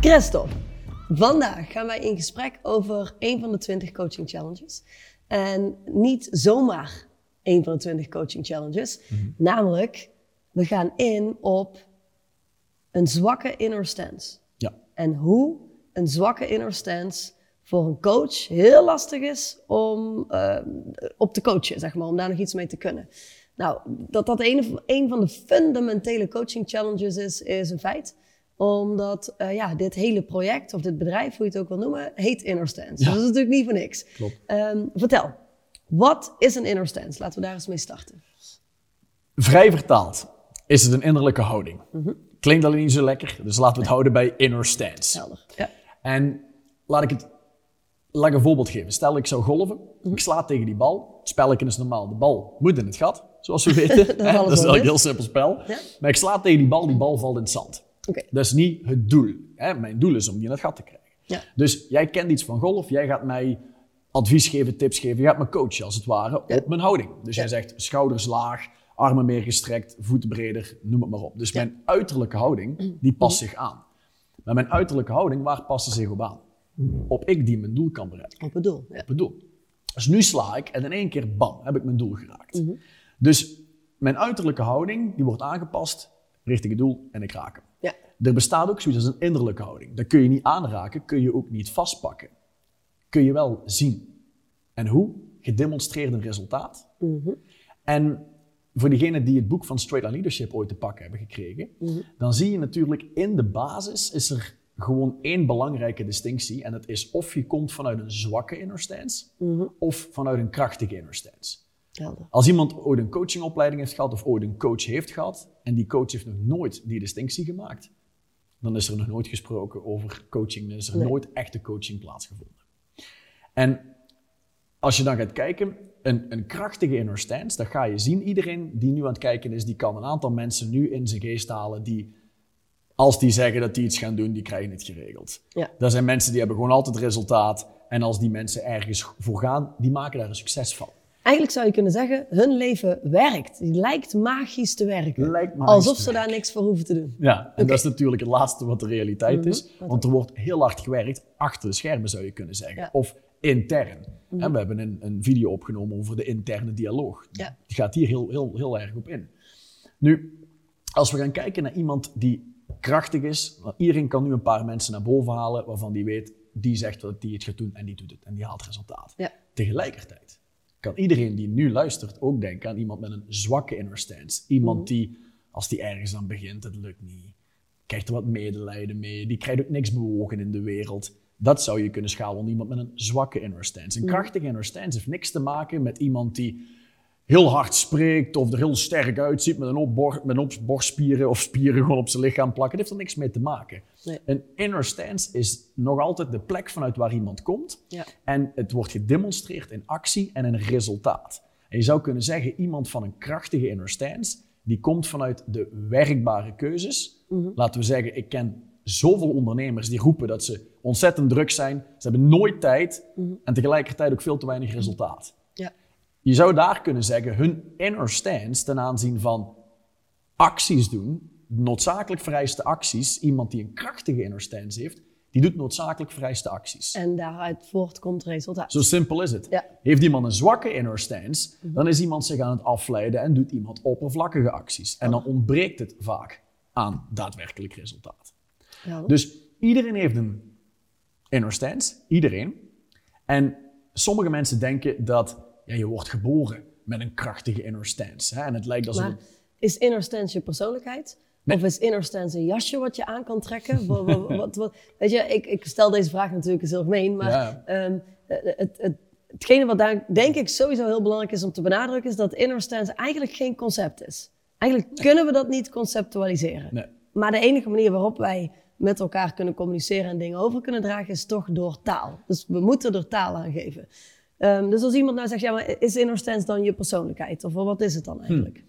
Christophe, vandaag gaan wij in gesprek over een van de 20 coaching challenges. En niet zomaar een van de 20 coaching challenges. Namelijk, we gaan in op een zwakke inner stance. Ja. En hoe een zwakke inner stance voor een coach heel lastig is om eh, op te coachen, zeg maar, om daar nog iets mee te kunnen. Nou, dat dat een, een van de fundamentele coaching challenges is, is een feit omdat eh, ja, dit hele project, of dit bedrijf, hoe je het ook wil noemen, heet Inner Stance. Dus dat is natuurlijk niet voor niks. Klopt. Ehm, vertel, wat is een Inner Stance? Laten we daar eens mee starten. Vrij vertaald is het een innerlijke houding. Mhm. Klinkt alleen niet zo lekker, dus laten we het houden bij inner stance. Helder. Ja. En laat ik het laat ik een voorbeeld geven. Stel ik zou golven, Mhm. ik sla tegen die bal. Het spelletje is normaal, de bal moet in het gat, zoals we weten. Dat is Hè, dat een heel simpel spel. Ja. Maar ik sla tegen die bal, die bal valt in het zand. Dat is niet het doel. Hè? Mijn doel is om die in het gat te krijgen. Ja. Dus jij kent iets van golf, jij gaat mij advies geven, tips geven, je gaat me coachen als het ware Ja. op mijn houding. Dus jij zegt schouders laag, armen meer gestrekt, voeten breder, noem het maar op. Dus mijn uiterlijke houding, die past zich aan. Maar mijn uiterlijke houding, waar past ze zich op aan? Op ik die mijn doel kan bereiken. Op het doel. Ja. Op het doel. Dus nu sla ik en in één keer, bam, heb ik mijn doel geraakt. Dus mijn uiterlijke houding, die wordt aangepast richting het doel en ik raak hem. Ja. Er bestaat ook zoiets als een innerlijke houding. Dat kun je niet aanraken, kun je ook niet vastpakken. Kun je wel zien. En hoe? Gedemonstreerd een resultaat. En voor diegenen die het boek van Straight Line Leadership ooit te pakken hebben gekregen, dan zie je natuurlijk in de basis is er gewoon één belangrijke distinctie. En dat is of je komt vanuit een zwakke inner stance of vanuit een krachtige inner stance. Helder. Als iemand ooit een coachingopleiding heeft gehad of ooit een coach heeft gehad en die coach heeft nog nooit die distinctie gemaakt, dan is er nog nooit gesproken over coaching, dan is er Nee. nooit echte coaching plaatsgevonden. En als je dan gaat kijken, een, een krachtige inner stance, dat ga je zien. Iedereen die nu aan het kijken is, die kan een aantal mensen nu in zijn geest halen die, als die zeggen dat die iets gaan doen, die krijgen het geregeld. Ja. Dat zijn mensen die hebben gewoon altijd resultaat. En als die mensen ergens voor gaan, die maken daar een succes van. Eigenlijk zou je kunnen zeggen, hun leven werkt. Die lijkt magisch te werken. Lijkt magisch Alsof te ze daar niks voor hoeven te doen. Ja, en dat is natuurlijk het laatste wat de realiteit is. Mhm. Want er wordt heel hard gewerkt achter de schermen, zou je kunnen zeggen. Ja. Mhm. Of intern. En we hebben een, een video opgenomen over de interne dialoog. Ja. Die gaat hier heel, heel, heel erg op in. Nu, als we gaan kijken naar iemand die krachtig is, want iedereen kan nu een paar mensen naar boven halen waarvan die weet, die zegt dat die het gaat doen en die doet het en die haalt resultaat. Ja. Tegelijkertijd kan iedereen die nu luistert ook denken aan iemand met een zwakke inner stance. Iemand Mhm. die, als die ergens aan begint, het lukt niet, krijgt er wat medelijden mee, die krijgt ook niks bewogen in de wereld. Dat zou je kunnen schalen onder iemand met een zwakke inner stance. Een Mhm. krachtige inner stance heeft niks te maken met iemand die heel hard spreekt of er heel sterk uitziet met een op, bor- met op borstspieren of spieren gewoon op zijn lichaam plakken. Dat heeft er niks mee te maken. Nee. Een inner stance is nog altijd de plek vanuit waar iemand komt. Ja. En het wordt gedemonstreerd in actie en in resultaat. En je zou kunnen zeggen, iemand van een krachtige inner stance, die komt vanuit de werkbare keuzes. Laten we zeggen, ik ken zoveel ondernemers die roepen dat ze ontzettend druk zijn. Ze hebben nooit tijd en tegelijkertijd ook veel te weinig resultaat. Je zou daar kunnen zeggen, hun inner stance ten aanzien van acties doen, noodzakelijk vereiste acties, iemand die een krachtige inner stance heeft, die doet noodzakelijk vereiste acties. En daaruit voortkomt resultaat. Zo simpel is het. Ja. Heeft iemand een zwakke inner stance, dan is iemand zich aan het afleiden en doet iemand oppervlakkige acties. En dan ontbreekt het vaak aan daadwerkelijk resultaat. Dus iedereen heeft een inner stance, iedereen. En sommige mensen denken dat ja, je wordt geboren met een krachtige inner stance. Hè? En het lijkt alsof Maar is inner stance je persoonlijkheid? Nee. Of is inner stance een jasje wat je aan kan trekken? wat, wat, weet je, ik, ik stel deze vraag natuurlijk eens algemeen, maar Ja. ehm, het, het, het, hetgene wat daar denk ik sowieso heel belangrijk is om te benadrukken, is dat inner stance eigenlijk geen concept is. Eigenlijk kunnen we dat niet conceptualiseren. Nee. Maar de enige manier waarop wij met elkaar kunnen communiceren en dingen over kunnen dragen, is toch door taal. Dus we moeten er taal aan geven. Ehm, dus als iemand nou zegt, ja, maar is inner stance dan je persoonlijkheid? Of wat is het dan eigenlijk?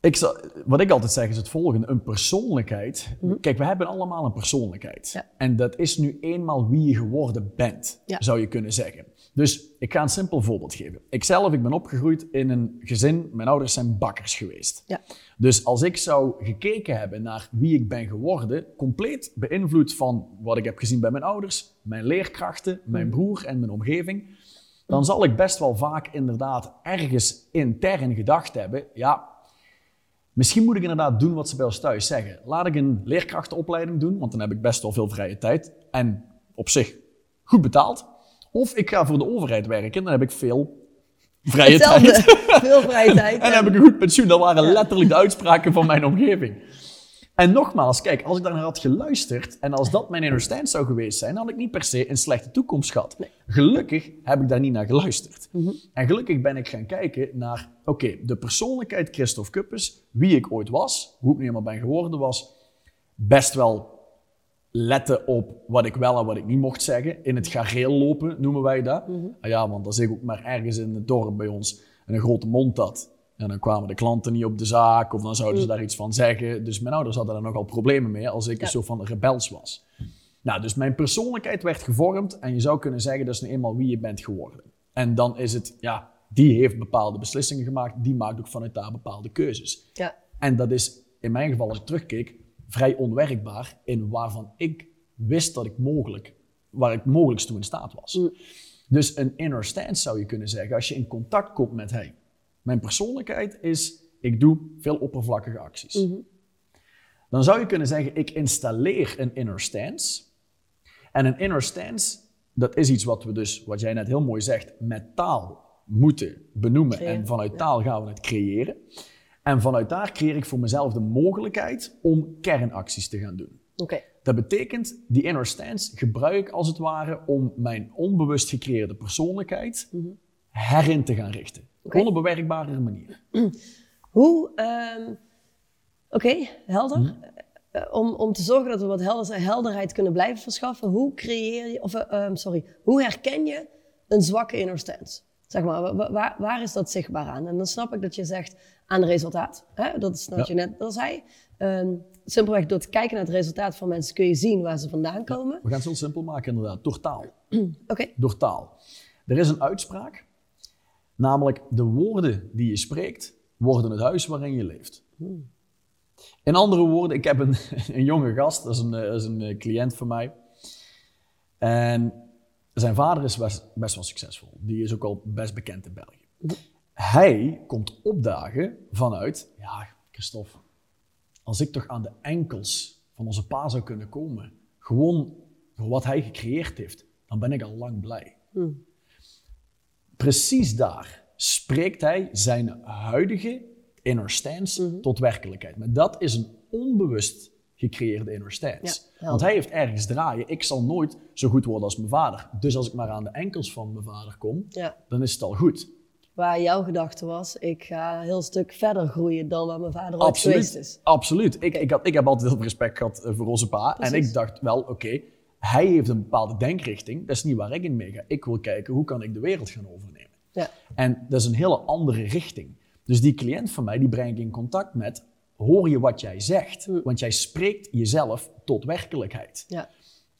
Ik wat ik altijd zeg is het volgende: een persoonlijkheid. Kijk, we hebben allemaal een persoonlijkheid. Ja. En dat is nu eenmaal wie je geworden bent, Ja. zou je kunnen zeggen. Dus ik ga een simpel voorbeeld geven. Ikzelf, ik ben opgegroeid in een gezin, mijn ouders zijn bakkers geweest. Ja. Dus als ik zou gekeken hebben naar wie ik ben geworden, compleet beïnvloed van wat ik heb gezien bij mijn ouders, mijn leerkrachten, mijn broer en mijn omgeving, dan zal ik best wel vaak inderdaad ergens intern gedacht hebben, ja, misschien moet ik inderdaad doen wat ze bij ons thuis zeggen. Laat ik een leerkrachtenopleiding doen, want dan heb ik best wel veel vrije tijd en op zich goed betaald. Of ik ga voor de overheid werken, dan heb ik veel vrije Hetzelfde. tijd. Veel vrije tijd. En dan heb ik een goed pensioen. Dat waren letterlijk de uitspraken van mijn omgeving. En nogmaals, kijk, als ik daar naar had geluisterd en als dat mijn inner stance zou geweest zijn, dan had ik niet per se een slechte toekomst gehad. Gelukkig heb ik daar niet naar geluisterd. En gelukkig ben ik gaan kijken naar, oké, de persoonlijkheid Christophe Kuppes, wie ik ooit was, hoe ik nu helemaal ben geworden, was best wel letten op wat ik wel en wat ik niet mocht zeggen. In het gareel lopen noemen wij dat. Ah ja, want als ik ook maar ergens in het dorp bij ons een grote mond had. En dan kwamen de klanten niet op de zaak of dan zouden ze daar iets van zeggen. Dus mijn ouders hadden daar nogal problemen mee als ik Ja. een soort van rebels was. Nou, dus mijn persoonlijkheid werd gevormd en je zou kunnen zeggen dat is nu eenmaal wie je bent geworden. En dan is het, ja, die heeft bepaalde beslissingen gemaakt, die maakt ook vanuit daar bepaalde keuzes. Ja. En dat is in mijn geval, als ik terugkeek, vrij onwerkbaar in waarvan ik wist dat ik mogelijk, waar ik mogelijk toe in staat was. Dus een inner stance zou je kunnen zeggen, als je in contact komt met, hey, mijn persoonlijkheid is, ik doe veel oppervlakkige acties. Dan zou je kunnen zeggen, ik installeer een inner stance. En een inner stance, dat is iets wat we dus, wat jij net heel mooi zegt, met taal moeten benoemen. Creëren, En vanuit taal gaan we het creëren. En vanuit daar creëer ik voor mezelf de mogelijkheid om kernacties te gaan doen. Dat betekent, die inner stance gebruik ik als het ware om mijn onbewust gecreëerde persoonlijkheid herin te gaan richten. Oké. Op een bewerkbare manier. Hoe, ehm, oké, helder. Eh, om, om te zorgen dat we wat helder, helderheid kunnen blijven verschaffen, hoe creëer je, of eh, ehm, sorry, hoe herken je een zwakke inner stance? Zeg maar, wa- wa- waar, waar is dat zichtbaar aan? En dan snap ik dat je zegt aan het resultaat. Hè? Dat is wat Ja. je net al zei. Ehm, simpelweg door te kijken naar het resultaat van mensen kun je zien waar ze vandaan komen. We gaan het heel simpel maken inderdaad, door taal. Oké, Door taal. Er is een uitspraak, namelijk de woorden die je spreekt, worden het huis waarin je leeft. In andere woorden, ik heb een, een jonge gast, dat is een, eh, is een eh, cliënt van mij. En zijn vader is best, best wel succesvol. Die is ook al best bekend in België. Hij komt opdagen vanuit, ja, Christophe, als ik toch aan de enkels van onze pa zou kunnen komen, gewoon voor wat hij gecreëerd heeft, dan ben ik al lang blij. Precies daar spreekt hij zijn huidige inner stance tot werkelijkheid. Maar dat is een onbewust gecreëerde inner stance. Ja, helder. Want hij heeft ergens draaien. Ik zal nooit zo goed worden als mijn vader. Dus als ik maar aan de enkels van mijn vader kom, ja. dan is het al goed. Waar jouw gedachte was, ik ga een heel stuk verder groeien dan waar mijn vader ooit geweest is. Absoluut. Ik, ik, had, ik heb altijd heel veel respect gehad eh, voor onze pa. En ik dacht wel, oké, hij heeft een bepaalde denkrichting. Dat is niet waar ik in meega. Ik wil kijken, hoe kan ik de wereld gaan overnemen? Ja. En dat is een hele andere richting. Dus die cliënt van mij, die breng ik in contact met, hoor je wat jij zegt? Want jij spreekt jezelf tot werkelijkheid. Ja.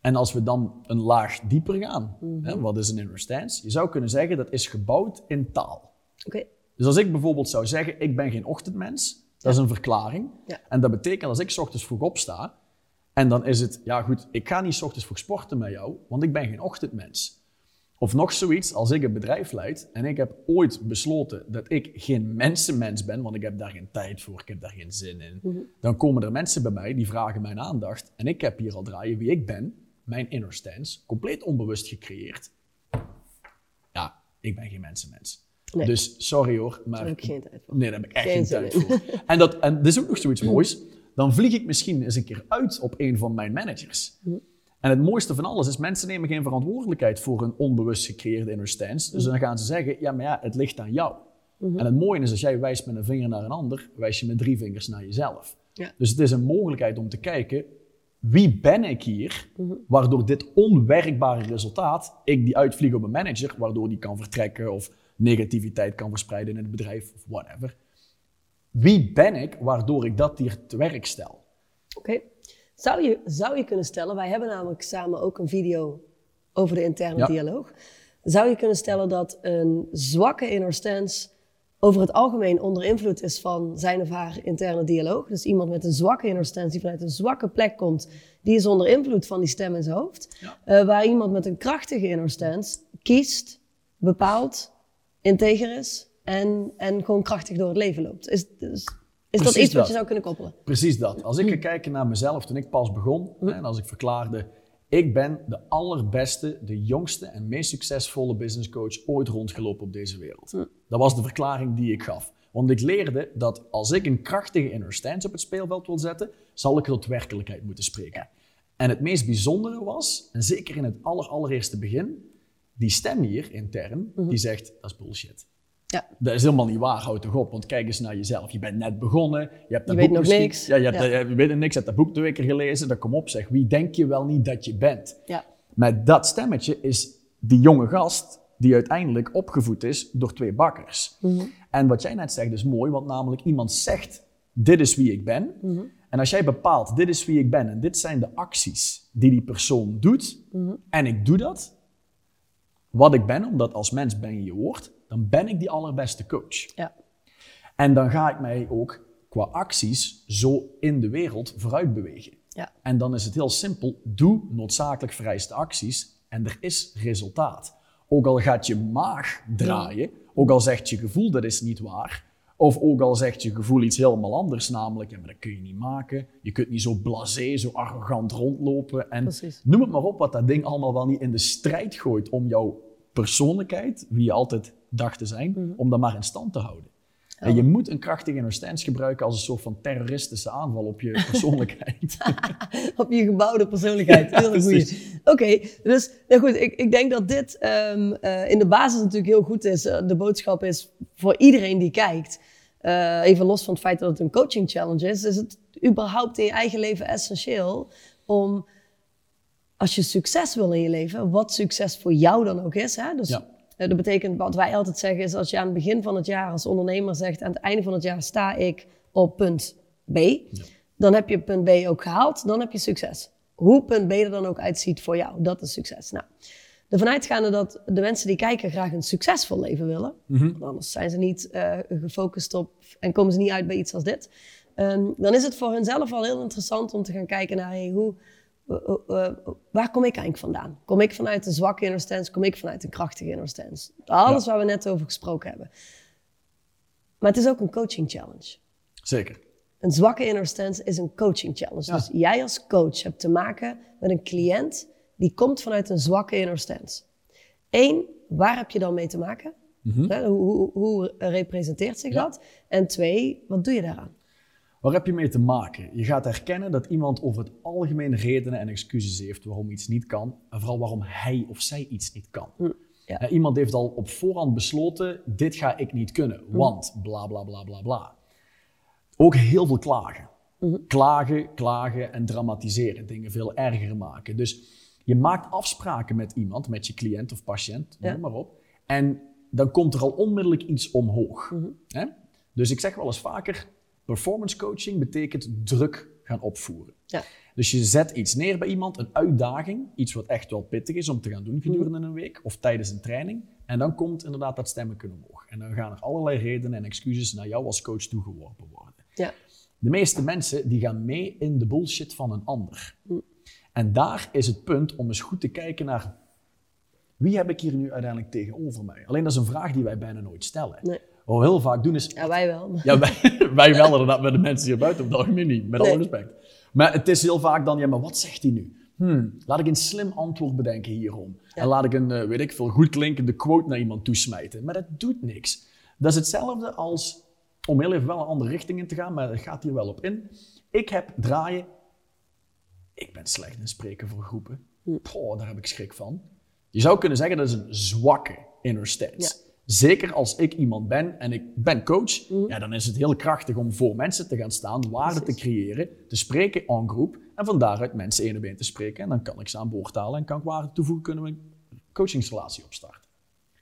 En als we dan een laag dieper gaan, hè, wat is een inner stance? Je zou kunnen zeggen, dat is gebouwd in taal. Oké. Dus als ik bijvoorbeeld zou zeggen, ik ben geen ochtendmens, dat is een verklaring. Ja. En dat betekent als ik 's ochtends vroeg opsta, en dan is het, ja goed, ik ga niet 's ochtends vroeg sporten met jou, want ik ben geen ochtendmens. Of nog zoiets, als ik een bedrijf leid en ik heb ooit besloten dat ik geen mensenmens ben, want ik heb daar geen tijd voor, ik heb daar geen zin in, dan komen er mensen bij mij die vragen mijn aandacht en ik heb hier al draaien wie ik ben, mijn inner stance, compleet onbewust gecreëerd. Ja, ik ben geen mensenmens. Nee. Dus sorry hoor, maar... Daar heb ik geen tijd voor. Nee, daar heb ik echt Geen tijd voor. En, dat, en dit is ook nog zoiets moois. Dan vlieg ik misschien eens een keer uit op een van mijn managers. En het mooiste van alles is, mensen nemen geen verantwoordelijkheid voor een onbewust gecreëerde inner stance. Dus dan gaan ze zeggen, ja, maar ja, het ligt aan jou. En het mooie is, als jij wijst met een vinger naar een ander, wijs je met drie vingers naar jezelf. Ja. Dus het is een mogelijkheid om te kijken, wie ben ik hier, waardoor dit onwerkbare resultaat, ik die uitvlieg op een manager, waardoor die kan vertrekken of negativiteit kan verspreiden in het bedrijf of whatever. Wie ben ik waardoor ik dat hier te werk stel? Oké. Zou, je, zou je kunnen stellen, wij hebben namelijk samen ook een video over de interne Ja. dialoog. Zou je kunnen stellen dat een zwakke inner stance over het algemeen onder invloed is van zijn of haar interne dialoog? Dus iemand met een zwakke inner stance die vanuit een zwakke plek komt, die is onder invloed van die stem in zijn hoofd. Ja. Eh, waar iemand met een krachtige inner stance kiest, bepaalt, integer is en, en gewoon krachtig door het leven loopt. Is, is dat iets wat dat. je je zou kunnen koppelen? Precies dat. Als ik Hm. ga kijken naar mezelf toen ik pas begon, hè, en als ik verklaarde, ik ben de allerbeste, de jongste en meest succesvolle business coach ooit rondgelopen op deze wereld. Hm. Dat was de verklaring die ik gaf. Want ik leerde dat als ik een krachtige inner stance op het speelveld wil zetten, zal ik tot werkelijkheid moeten spreken. En het meest bijzondere was, en zeker in het aller, allereerste begin, die stem hier intern, die zegt, dat is bullshit. Ja. Dat is helemaal niet waar, houd toch op. Want kijk eens naar jezelf. Je bent net begonnen. Je, hebt dat Je weet boek nog niks. Ja, je, hebt, Ja. je weet nog niks. Je hebt dat boek twee keer gelezen. Dan kom op, zeg. Wie denk je wel niet dat je bent? Ja. Maar dat stemmetje is die jonge gast die uiteindelijk opgevoed is door twee bakkers. Mhm. En wat jij net zegt is mooi, want namelijk iemand zegt, dit is wie ik ben. Mhm. En als jij bepaalt, dit is wie ik ben en dit zijn de acties die die persoon doet, Mhm. en ik doe dat, wat ik ben, omdat als mens ben je je woord, dan ben ik die allerbeste coach. Ja. En dan ga ik mij ook qua acties zo in de wereld vooruit bewegen. Ja. En dan is het heel simpel, doe noodzakelijk vereiste acties en er is resultaat. Ook al gaat je maag draaien, ook al zegt je gevoel dat is niet waar, of ook al zegt je gevoel iets helemaal anders, namelijk, ja, maar dat kun je niet maken, je kunt niet zo blasé, zo arrogant rondlopen en Precies. noem het maar op wat dat ding allemaal wel niet in de strijd gooit om jouw persoonlijkheid, wie je altijd dacht te zijn, Mhm. om dat maar in stand te houden. En je moet een krachtige inner stance gebruiken als een soort van terroristische aanval op je persoonlijkheid. Op je gebouwde persoonlijkheid. Ja, Heel goed. Oké, dus nou goed, ik, ik denk dat dit ehm, eh, in de basis natuurlijk heel goed is. Eh, de boodschap is voor iedereen die kijkt. eh, even los van het feit dat het een coaching challenge is, is het überhaupt in je eigen leven essentieel om, als je succes wil in je leven, wat succes voor jou dan ook is. Hè? Dus Ja. Eh, dat betekent, wat wij altijd zeggen, is als je aan het begin van het jaar als ondernemer zegt, aan het einde van het jaar sta ik op punt B, dan heb je punt B ook gehaald, dan heb je succes. Hoe punt B er dan ook uitziet voor jou, dat is succes. Nou, ervan uitgaande dat de mensen die kijken graag een succesvol leven willen, want anders zijn ze niet eh, gefocust op en komen ze niet uit bij iets als dit, ehm, dan is het voor hunzelf al heel interessant om te gaan kijken naar hey, hoe, waar kom ik eigenlijk vandaan? Kom ik vanuit een zwakke inner stance? Kom ik vanuit een krachtige inner stance? Alles waar we net over gesproken hebben. Maar het is ook een coaching challenge. Zeker. Een zwakke inner stance is een coaching challenge. Ja. Dus jij als coach hebt te maken met een cliënt die komt vanuit een zwakke inner stance. Eén, waar heb je dan mee te maken? Hè, Hoe, hoe, hoe representeert zich Mhm. Ja. dat? En twee, wat doe je daaraan? Waar heb je mee te maken? Je gaat herkennen dat iemand over het algemeen redenen en excuses heeft waarom iets niet kan. En vooral waarom hij of zij iets niet kan. ja. Eh, Iemand heeft al op voorhand besloten, dit ga ik niet kunnen, want bla bla bla bla bla. Ook heel veel klagen. Klagen, klagen en dramatiseren, dingen veel erger maken. Dus je maakt afspraken met iemand, met je cliënt of patiënt, noem maar op. En dan komt er al onmiddellijk iets omhoog. Dus ik zeg wel eens vaker, performance coaching betekent druk gaan opvoeren. Ja. Dus je zet iets neer bij iemand, een uitdaging, iets wat echt wel pittig is om te gaan doen gedurende een week of tijdens een training. En dan komt inderdaad dat stemmen omhoog. En dan gaan er allerlei redenen en excuses naar jou als coach toegeworpen worden. Ja. De meeste mensen die gaan mee in de bullshit van een ander. En daar is het punt om eens goed te kijken naar wie heb ik hier nu uiteindelijk tegenover mij. Alleen dat is een vraag die wij bijna nooit stellen. Nee. Wat we heel vaak doen is Ja, wij wel. ja, wij, wij wel inderdaad, maar de mensen hier buiten op het algemeen niet, met alle respect. Maar het is heel vaak dan, ja, maar wat zegt hij nu? Hmm, laat ik een slim antwoord bedenken hierom. En laat ik een, eh, weet ik veel, goed klinkende quote naar iemand toesmijten. Maar dat doet niks. Dat is hetzelfde als, om heel even wel een andere richting in te gaan, maar het gaat hier wel op in. Ik heb draaien, ik ben slecht in spreken voor groepen. Poh, daar heb ik schrik van. Je zou kunnen zeggen dat is een zwakke inner stance. Ja. Zeker als ik iemand ben en ik ben coach, ja, dan is het heel krachtig om voor mensen te gaan staan, waarde te creëren, te spreken en groep en van daaruit mensen één op één te spreken. En dan kan ik ze aan boord halen en kan ik waarde toevoegen, kunnen we een coachingsrelatie opstarten.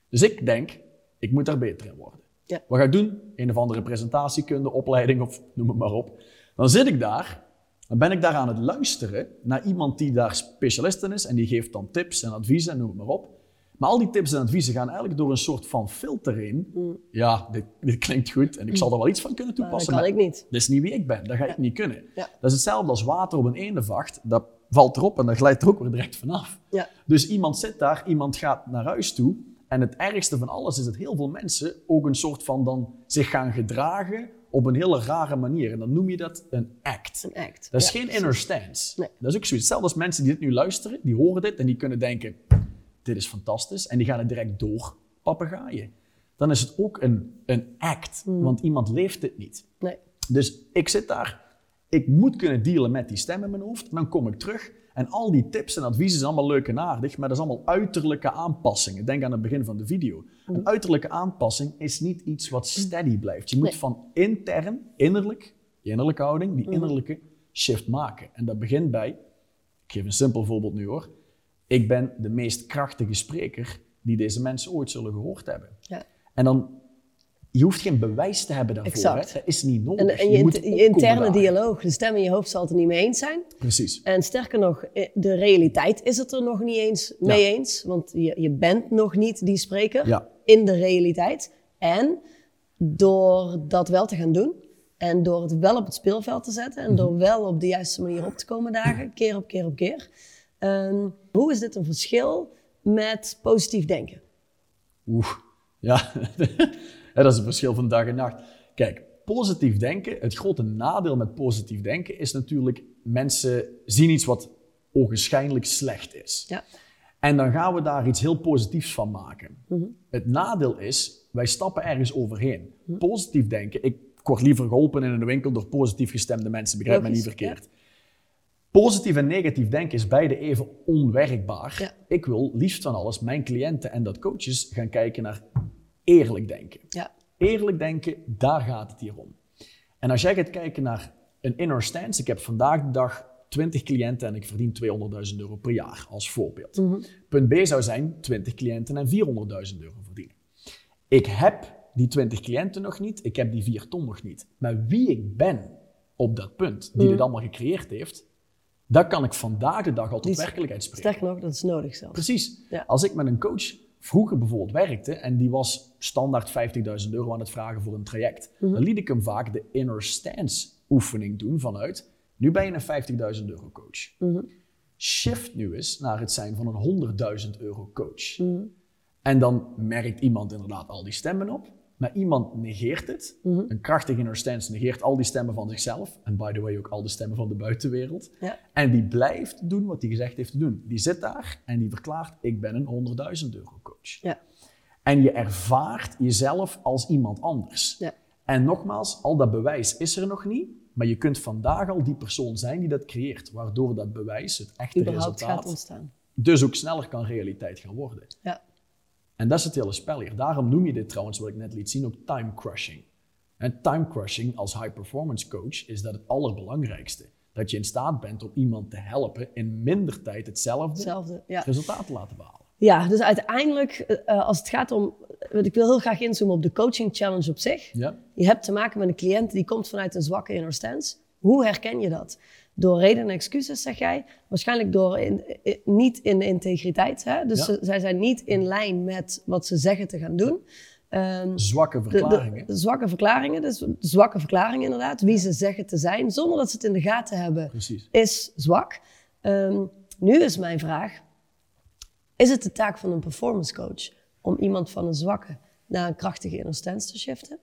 Dus ik denk, ik moet daar beter in worden. Ja. Wat ga ik doen? Een of andere presentatiekunde, opleiding of noem het maar op. Dan zit ik daar, dan ben ik daar aan het luisteren naar iemand die daar specialist in is en die geeft dan tips en adviezen en noem het maar op. Maar al die tips en adviezen gaan eigenlijk door een soort van filter heen. Ja, dit, dit klinkt goed en ik zal er wel iets van kunnen Maar dat toepassen. kan maar ik niet. dat is niet wie ik ben, dat ga ik niet kunnen. Ja. Dat is hetzelfde als water op een eendenvacht. Dat valt erop en dat glijdt er ook weer direct vanaf. Ja. Dus iemand zit daar, iemand gaat naar huis toe. En het ergste van alles is dat heel veel mensen ook een soort van dan zich gaan gedragen op een hele rare manier. En dan noem je dat een act. Een act. Dat is Ja, geen precies. inner stance. Nee. Dat is ook zoiets. Hetzelfde als mensen die dit nu luisteren, die horen dit en die kunnen denken, dit is fantastisch. En die gaan het direct door papegaaien. Dan is het ook een, een act, Hmm. want iemand leeft dit niet. Nee. Dus ik zit daar, ik moet kunnen dealen met die stem in mijn hoofd. Dan kom ik terug en al die tips en adviezen zijn allemaal leuk en aardig, maar dat is allemaal uiterlijke aanpassingen. Denk aan het begin van de video. Een uiterlijke aanpassing is niet iets wat steady blijft. Je moet Nee. van intern, innerlijk, je innerlijke houding, die innerlijke shift maken. En dat begint bij, ik geef een simpel voorbeeld nu hoor. Ik ben de meest krachtige spreker die deze mensen ooit zullen gehoord hebben. Ja. En dan, je hoeft geen bewijs te hebben daarvoor. Exact. Hè? Dat is niet nodig. En, en je, moet je interne dialoog, de stem in je hoofd zal het er niet mee eens zijn. Precies. En sterker nog, eh, de realiteit is het er nog niet eens mee eens. Want je, je bent nog niet die spreker Ja. in de realiteit. En door dat wel te gaan doen en door het wel op het speelveld te zetten en Mhm. door wel op de juiste manier op te komen dagen, keer op keer op keer. Ehm, hoe is dit een verschil met positief denken? Oeh, ja. Dat is het verschil van dag en nacht. Kijk, positief denken, het grote nadeel met positief denken is natuurlijk, mensen zien iets wat ogenschijnlijk slecht is. Ja. En dan gaan we daar iets heel positiefs van maken. Het nadeel is, wij stappen ergens overheen. Positief denken, ik word liever geholpen in een winkel door positief gestemde mensen, begrijp me niet verkeerd. Positief en negatief denken is beide even onwerkbaar. Ja. Ik wil liefst van alles mijn cliënten en dat coaches gaan kijken naar eerlijk denken. Ja. Eerlijk denken, daar gaat het hier om. En als jij gaat kijken naar een inner stance, ik heb vandaag de dag 20 cliënten en ik verdien 200.000 euro per jaar als voorbeeld. Punt B zou zijn 20 cliënten en 400.000 euro verdienen. Ik heb die 20 cliënten nog niet, ik heb die 4 ton nog niet. Maar wie ik ben op dat punt, die dit allemaal gecreëerd heeft, dat kan ik vandaag de dag al tot werkelijkheid spreken. Sterker nog, dat is nodig zelfs. Precies. Ja. Als ik met een coach vroeger bijvoorbeeld werkte en die was standaard 50.000 euro aan het vragen voor een traject, Mhm. dan liet ik hem vaak de inner stance oefening doen vanuit, nu ben je een 50.000 euro coach. Mhm. Shift nu eens naar het zijn van een 100.000 euro coach. Mhm. En dan merkt iemand inderdaad al die stemmen op, maar iemand negeert het. Mhm. Een krachtige inner stance negeert al die stemmen van zichzelf. En by the way ook al de stemmen van de buitenwereld. Ja. En die blijft doen wat hij gezegd heeft te doen. Die zit daar en die verklaart, ik ben een 100.000 euro coach. Ja. En je ervaart jezelf als iemand anders. Ja. En nogmaals, al dat bewijs is er nog niet. Maar je kunt vandaag al die persoon zijn die dat creëert. Waardoor dat bewijs, het echte Überhaupt gaat resultaat, ontstaan. dus ook sneller kan realiteit gaan worden. Ja. En dat is het hele spel hier. Daarom noem je dit trouwens, wat ik net liet zien, ook time crushing. En time crushing als high performance coach is dat het allerbelangrijkste. Dat je in staat bent om iemand te helpen in minder tijd hetzelfde Hetzelfde. Ja. resultaat te laten behalen. Ja, dus uiteindelijk, eh, als het gaat om. Ik wil heel graag inzoomen op de coaching challenge op zich. Ja? Je hebt te maken met een cliënt die komt vanuit een zwakke inner stance. Hoe herken je dat? Door reden en excuses, zeg jij. Waarschijnlijk door in, in- niet in integriteit. Hè? Dus Ja. ze- zij zijn niet in lijn met wat ze zeggen te gaan doen. Ehm, Zwakke de- verklaringen. de zwakke verklaringen, dus zwakke verklaringen inderdaad. Wie ze zeggen te zijn, zonder dat ze het in de gaten hebben Precies. is zwak. Ehm, nu is mijn vraag: is het de taak van een performance coach om iemand van een zwakke naar een krachtige inner te shiften?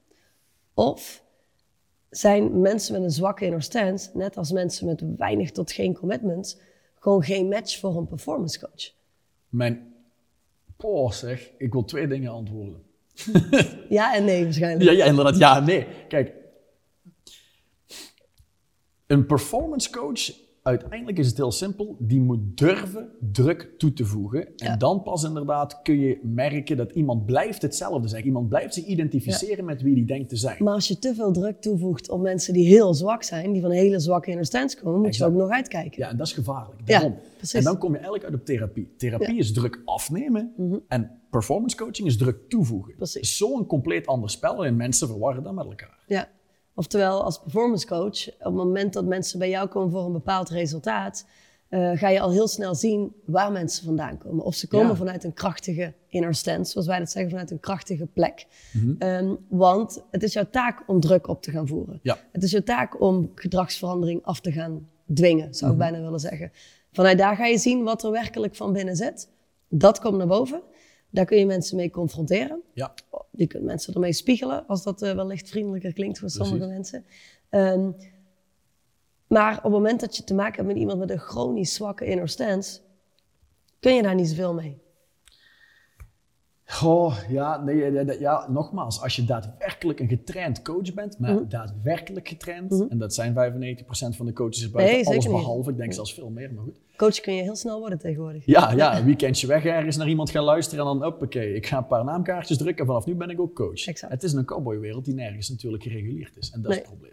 Of zijn mensen met een zwakke inner stance, net als mensen met weinig tot geen commitment, gewoon geen match voor een performance coach? Mijn... Poh, zeg. Ik wil twee dingen antwoorden. Ja en nee waarschijnlijk. Ja, ja, inderdaad. Ja, nee. Kijk. Een performance coach uiteindelijk is het heel simpel. Die moet durven druk toe te voegen. En dan pas inderdaad kun je merken dat iemand blijft hetzelfde zeggen. Iemand blijft zich identificeren met wie die denkt te zijn. Maar als je te veel druk toevoegt op mensen die heel zwak zijn, die van hele zwakke inner stance komen, moet je ook nog uitkijken. Ja, en dat is gevaarlijk. Ja, Daarom. precies. En dan kom je eigenlijk uit op therapie. Therapie. Mhm. is druk afnemen en performance coaching is druk toevoegen. Precies. Zo'n compleet ander spel en mensen verwarren dat met elkaar. Ja. Oftewel, als performance coach, op het moment dat mensen bij jou komen voor een bepaald resultaat, eh, ga je al heel snel zien waar mensen vandaan komen. Of ze komen Ja. vanuit een krachtige inner stance, zoals wij dat zeggen, vanuit een krachtige plek. Mhm. Ehm, want het is jouw taak om druk op te gaan voeren. Ja. Het is jouw taak om gedragsverandering af te gaan dwingen, zou ik Mhm. bijna willen zeggen. Vanuit daar ga je zien wat er werkelijk van binnen zit. Dat komt naar boven. Daar kun je mensen mee confronteren. Ja, Je kunt mensen ermee spiegelen, als dat eh, wellicht vriendelijker klinkt voor sommige mensen. Ehm, maar op het moment dat je te maken hebt met iemand met een chronisch zwakke inner stance, kun je daar niet zoveel mee. Goh, ja, nee, ja, ja, ja, nogmaals, als je daadwerkelijk een getraind coach bent, maar Mhm. daadwerkelijk getraind, en dat zijn 95% van de coaches buiten, Nee, alles behalve, ik denk zelfs veel meer, maar goed. Coach kun je heel snel worden tegenwoordig. Ja, ja, een weekendje weg ergens naar iemand gaan luisteren en dan, hoppakee, ik ga een paar naamkaartjes drukken en vanaf nu ben ik ook coach. Exact. Het is een cowboywereld die nergens natuurlijk gereguleerd is en dat is het probleem.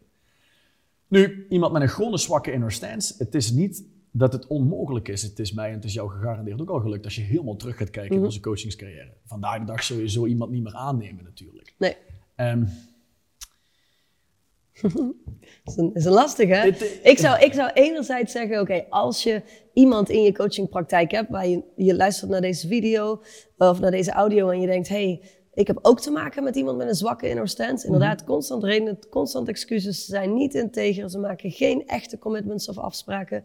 Nu, iemand met een chronisch zwakke inner stance, het is niet dat het onmogelijk is. Het is mij en het is jou gegarandeerd ook al gelukt als je helemaal terug gaat kijken Mhm. in onze coachingscarrière. Vandaag de dag zul je zo iemand niet meer aannemen natuurlijk. Nee, dat is een, is een lastig hè? Dit, Ik zou, ik zou enerzijds zeggen, oké, als je iemand in je coachingpraktijk hebt, waar je, je luistert naar deze video of naar deze audio en je denkt, hey, ik heb ook te maken met iemand met een zwakke inner stance. Inderdaad, constant redenen, constant excuses, ze zijn niet integer, ze maken geen echte commitments of afspraken.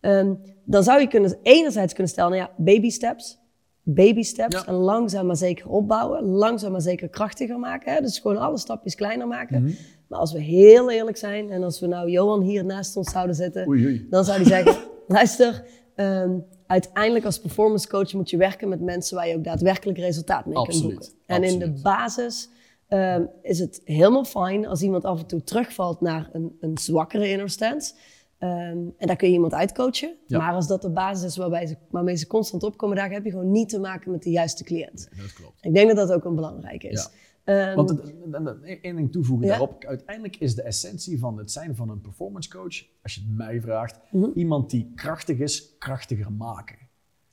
Ehm, dan zou je kunnen, enerzijds kunnen stellen, nou ja, baby steps. Baby steps Ja. en langzaam maar zeker opbouwen, langzaam maar zeker krachtiger maken. Hè? Dus gewoon alle stapjes kleiner maken. Mhm. Maar als we heel eerlijk zijn en als we nou Johan hier naast ons zouden zetten, Oei, oei. dan zou hij zeggen: luister, ehm, uiteindelijk als performance coach moet je werken met mensen waar je ook daadwerkelijk resultaat mee kunt boeken. En in de basis ehm, is het helemaal fijn als iemand af en toe terugvalt naar een, een zwakkere inner stance. Ehm, en daar kun je iemand uitcoachen. Ja. Maar als dat de basis is waarbij ze, waarmee ze constant opkomen, daar heb je gewoon niet te maken met de juiste cliënt. dat klopt. Ik denk dat dat ook een belangrijke is. Ehm, Want één ding toevoegen Ja. daarop. Uiteindelijk is de essentie van het zijn van een performance coach, als je het mij vraagt, Mhm. iemand die krachtig is, krachtiger maken.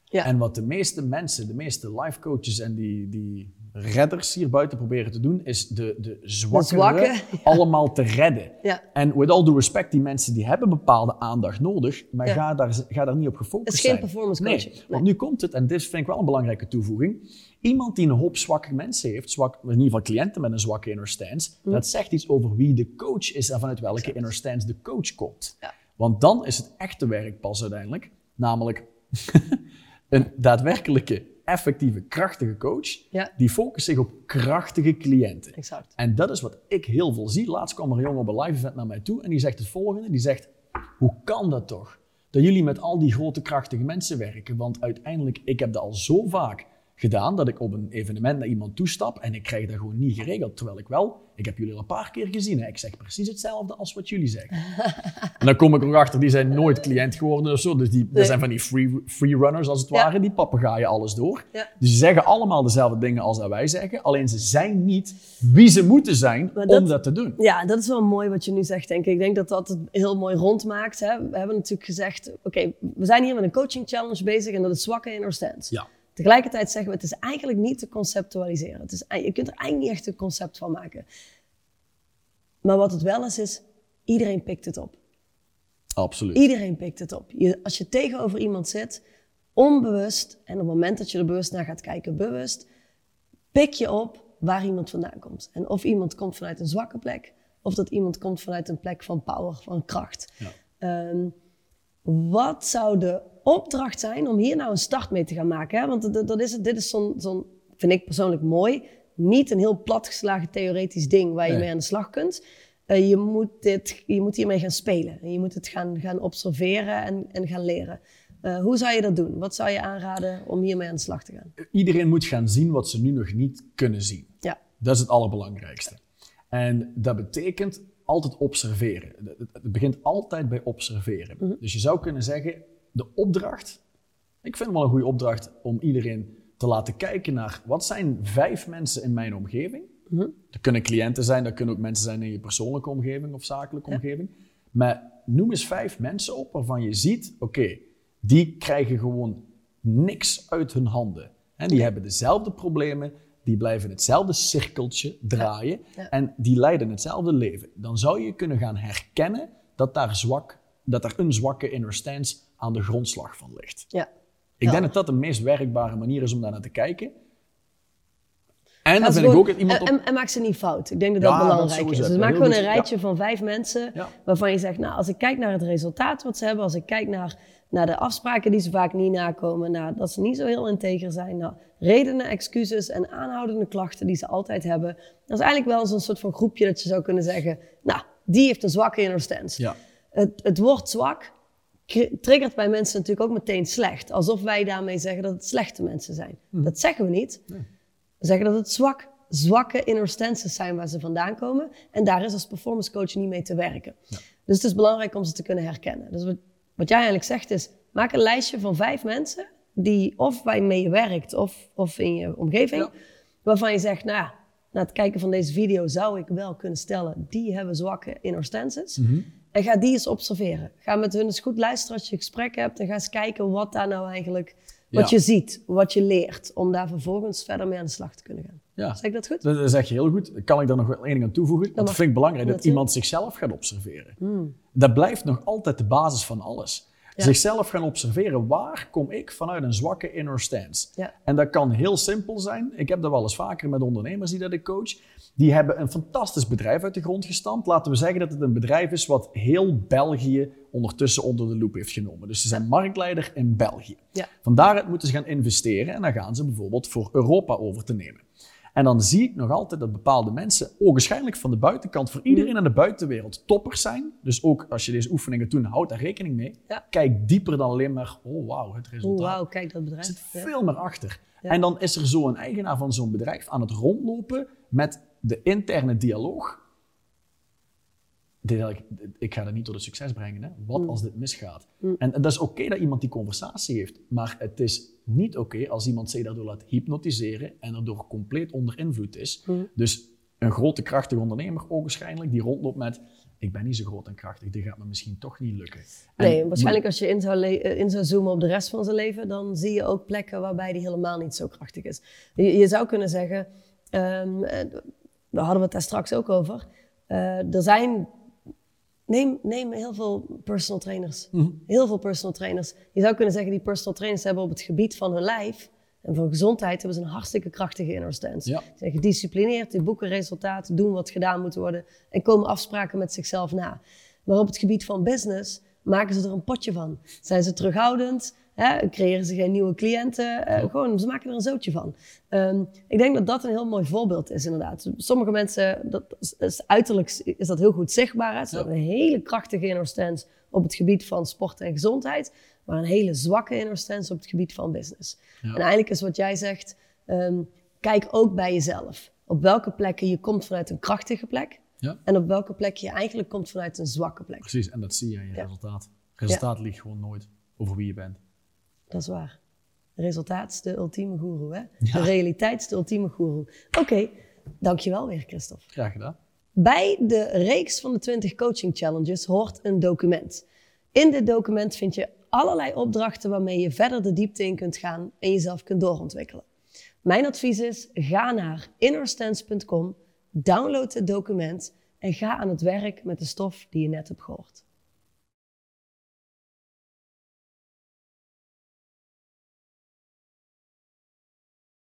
ja. En wat de meeste mensen, de meeste life coaches en die, die redders hier buiten proberen te doen, is de, de zwakke, ja. allemaal te redden. Ja. En with all due respect, die mensen die hebben bepaalde aandacht nodig, maar Ja. ga, daar, ga daar niet op gefocust Het is geen zijn. performance coaching. Nee. want nu komt het, en dit vind ik wel een belangrijke toevoeging. Iemand die een hoop zwakke mensen heeft, zwak, in ieder geval cliënten met een zwakke inner stance, Hm. dat zegt iets over wie de coach is en vanuit welke inner stance de coach komt. Ja. Want dan is het echte werk pas uiteindelijk, namelijk een daadwerkelijke, effectieve, krachtige coach, Ja. die focust zich op krachtige cliënten. Exact. En dat is wat ik heel veel zie. Laatst kwam er een jongen op een live event naar mij toe en die zegt het volgende. Die zegt, hoe kan dat toch? Dat jullie met al die grote krachtige mensen werken. Want uiteindelijk, ik heb dat al zo vaak gedaan dat ik op een evenement naar iemand toestap en ik krijg dat gewoon niet geregeld. Terwijl ik wel, ik heb jullie al een paar keer gezien. Hè? Ik zeg precies hetzelfde als wat jullie zeggen. en dan kom ik er achter, die zijn nooit cliënt geworden of zo. Dus die, dat zijn van die free, free runners als het Ja. ware. Die papegaaien alles door. Ja. Dus die zeggen allemaal dezelfde dingen als dat wij zeggen. Alleen ze zijn niet wie ze moeten zijn om dat- te doen. Ja, dat is wel mooi wat je nu zegt, denk ik. Ik denk dat dat het heel mooi rondmaakt. Hè? We hebben natuurlijk gezegd, oké, we zijn hier met een coaching challenge bezig en dat is zwakke inner stance. Ja. Tegelijkertijd zeggen we, het is eigenlijk niet te conceptualiseren. Het is, je kunt er eigenlijk niet echt een concept van maken. Maar wat het wel is, is iedereen pikt het op. Absoluut. Iedereen pikt het op. Je, als je tegenover iemand zit, onbewust, en op het moment dat je er bewust naar gaat kijken, bewust, pik je op waar iemand vandaan komt. En of iemand komt vanuit een zwakke plek, of dat iemand komt vanuit een plek van power, van kracht. Ja. Ehm, wat zou de opdracht zijn om hier nou een start mee te gaan maken? Hè? Want dat, is het, dit is zo'n, zo'n, vind ik persoonlijk mooi, niet een heel platgeslagen theoretisch ding waar je Nee. mee aan de slag kunt. Eh, je, moet dit, je moet hiermee gaan spelen. En je moet het gaan, gaan observeren en, en gaan leren. Eh, hoe zou je dat doen? Wat zou je aanraden om hiermee aan de slag te gaan? Iedereen moet gaan zien wat ze nu nog niet kunnen zien. Ja, Dat is het allerbelangrijkste. En dat betekent, altijd observeren. Het begint altijd bij observeren. Mhm. Dus je zou kunnen zeggen, de opdracht, ik vind het wel een goede opdracht om iedereen te laten kijken naar wat zijn vijf mensen in mijn omgeving. Mhm. Dat kunnen cliënten zijn, dat kunnen ook mensen zijn in je persoonlijke omgeving of zakelijke omgeving. Maar noem eens vijf mensen op waarvan je ziet, oké, die krijgen gewoon niks uit hun handen. En die hebben dezelfde problemen, die blijven hetzelfde cirkeltje draaien Ja. en die leiden hetzelfde leven. Dan zou je kunnen gaan herkennen dat daar, zwak, dat daar een zwakke inner stance aan de grondslag van ligt. Ja. Ik Ja. denk dat dat de meest werkbare manier is om daar naar te kijken. En dan vind ik ook iemand op... en, en, maak ze niet fout. Ik denk dat dat belangrijk is. Dus maak gewoon goed, een rijtje van vijf mensen waarvan je zegt, nou, als ik kijk naar het resultaat wat ze hebben, als ik kijk naar, naar de afspraken die ze vaak niet nakomen, naar dat ze niet zo heel integer zijn, naar redenen, excuses en aanhoudende klachten die ze altijd hebben. Dat is eigenlijk wel zo'n soort van groepje dat je zou kunnen zeggen, nou, die heeft een zwakke inner stance. Ja. Het, het woord zwak triggert bij mensen natuurlijk ook meteen slecht. Alsof wij daarmee zeggen dat het slechte mensen zijn. Mhm. Dat zeggen we niet. We zeggen dat het zwak, zwakke inner stances zijn waar ze vandaan komen. En daar is als performance coach niet mee te werken. Dus het is belangrijk om ze te kunnen herkennen. Dus wat, wat jij eigenlijk zegt is, maak een lijstje van vijf mensen... die of waarmee je werkt of, of in je omgeving... Ja. waarvan je zegt, nou ja, na het kijken van deze video... zou ik wel kunnen stellen, die hebben zwakke inner stances... En ga die eens observeren. Ga met hun eens goed luisteren als je gesprek hebt. En ga eens kijken wat daar nou eigenlijk... Wat Ja. je ziet, wat je leert. Om daar vervolgens verder mee aan de slag te kunnen gaan. Ja. Zeg ik dat goed? Dat zeg je heel goed. Kan ik daar nog wel één ding aan toevoegen? Mag. dat vind ik belangrijk, dat iemand zichzelf gaat observeren. Dat blijft nog altijd de basis van alles. Ja. Zichzelf gaan observeren. Waar kom ik vanuit een zwakke inner stance? Ja. En dat kan heel simpel zijn. Ik heb dat wel eens vaker met ondernemers die dat ik coach. Die hebben een fantastisch bedrijf uit de grond gestampt. Laten we zeggen dat het een bedrijf is wat heel België ondertussen onder de loep heeft genomen. Dus ze zijn marktleider in België. Ja. Van daaruit moeten ze gaan investeren en dan gaan ze bijvoorbeeld voor Europa over te nemen. En dan zie ik nog altijd dat bepaalde mensen, ogenschijnlijk van de buitenkant, voor iedereen aan de buitenwereld toppers zijn. Dus ook als je deze oefeningen doet, houd daar rekening mee. Ja. Kijk dieper dan alleen maar, oh wauw, het resultaat. wauw, kijk dat Er bedrijf. zit Ja. veel meer achter. Ja. En dan is er zo'n eigenaar van zo'n bedrijf aan het rondlopen met de interne dialoog. Dit ik, ga dat niet tot het succes brengen. Hè? Wat Mm. als dit misgaat? En, en dat is oké dat iemand die conversatie heeft. Maar het is niet oké als iemand zich daardoor laat hypnotiseren en erdoor compleet onder invloed is. Mm. Dus een grote, krachtige ondernemer, ogenschijnlijk, die rondloopt met... Ik ben niet zo groot en krachtig, dit gaat me misschien toch niet lukken. En- Nee, waarschijnlijk als je in zou, eh, in zou zoomen op de rest van zijn leven, dan zie je ook plekken waarbij die helemaal niet zo krachtig is. Je, je zou kunnen zeggen, ehm, eh, daar hadden we het daar straks ook over. eh, er zijn, neem, neem heel veel personal trainers. Mhm. Heel veel personal trainers. Je zou kunnen zeggen, die personal trainers hebben op het gebied van hun lijf en van gezondheid hebben ze een hartstikke krachtige inner stance. Ja. Ze zijn gedisciplineerd, die boeken resultaten, doen wat gedaan moet worden en komen afspraken met zichzelf na. Maar op het gebied van business maken ze er een potje van. Zijn ze terughoudend? Hè? Creëren ze geen nieuwe cliënten? Eh, Gewoon, ze maken er een zootje van. Ehm, ik denk dat dat een heel mooi voorbeeld is, inderdaad. Sommige mensen, dat is, is uiterlijk is dat heel goed zichtbaar. hè. Ze hebben een hele krachtige inner stance op het gebied van sport en gezondheid, maar een hele zwakke inner stance op het gebied van business. Ja. En eigenlijk is wat jij zegt, ehm, kijk ook bij jezelf. Op welke plekken je komt vanuit een krachtige plek Ja. en op welke plek je eigenlijk komt vanuit een zwakke plek. Precies, en dat zie je in je Ja. resultaat. Resultaat ligt gewoon nooit over wie je bent. Dat is waar. Resultaat is de ultieme goeroe, hè? Ja. De realiteit is de ultieme goeroe. Oké, dankjewel weer, Christophe. Graag gedaan. Bij de reeks van de 20 coaching challenges hoort een document. In dit document vind je allerlei opdrachten waarmee je verder de diepte in kunt gaan en jezelf kunt doorontwikkelen. Mijn advies is: ga naar innerstance.com, download het document en ga aan het werk met de stof die je net hebt gehoord.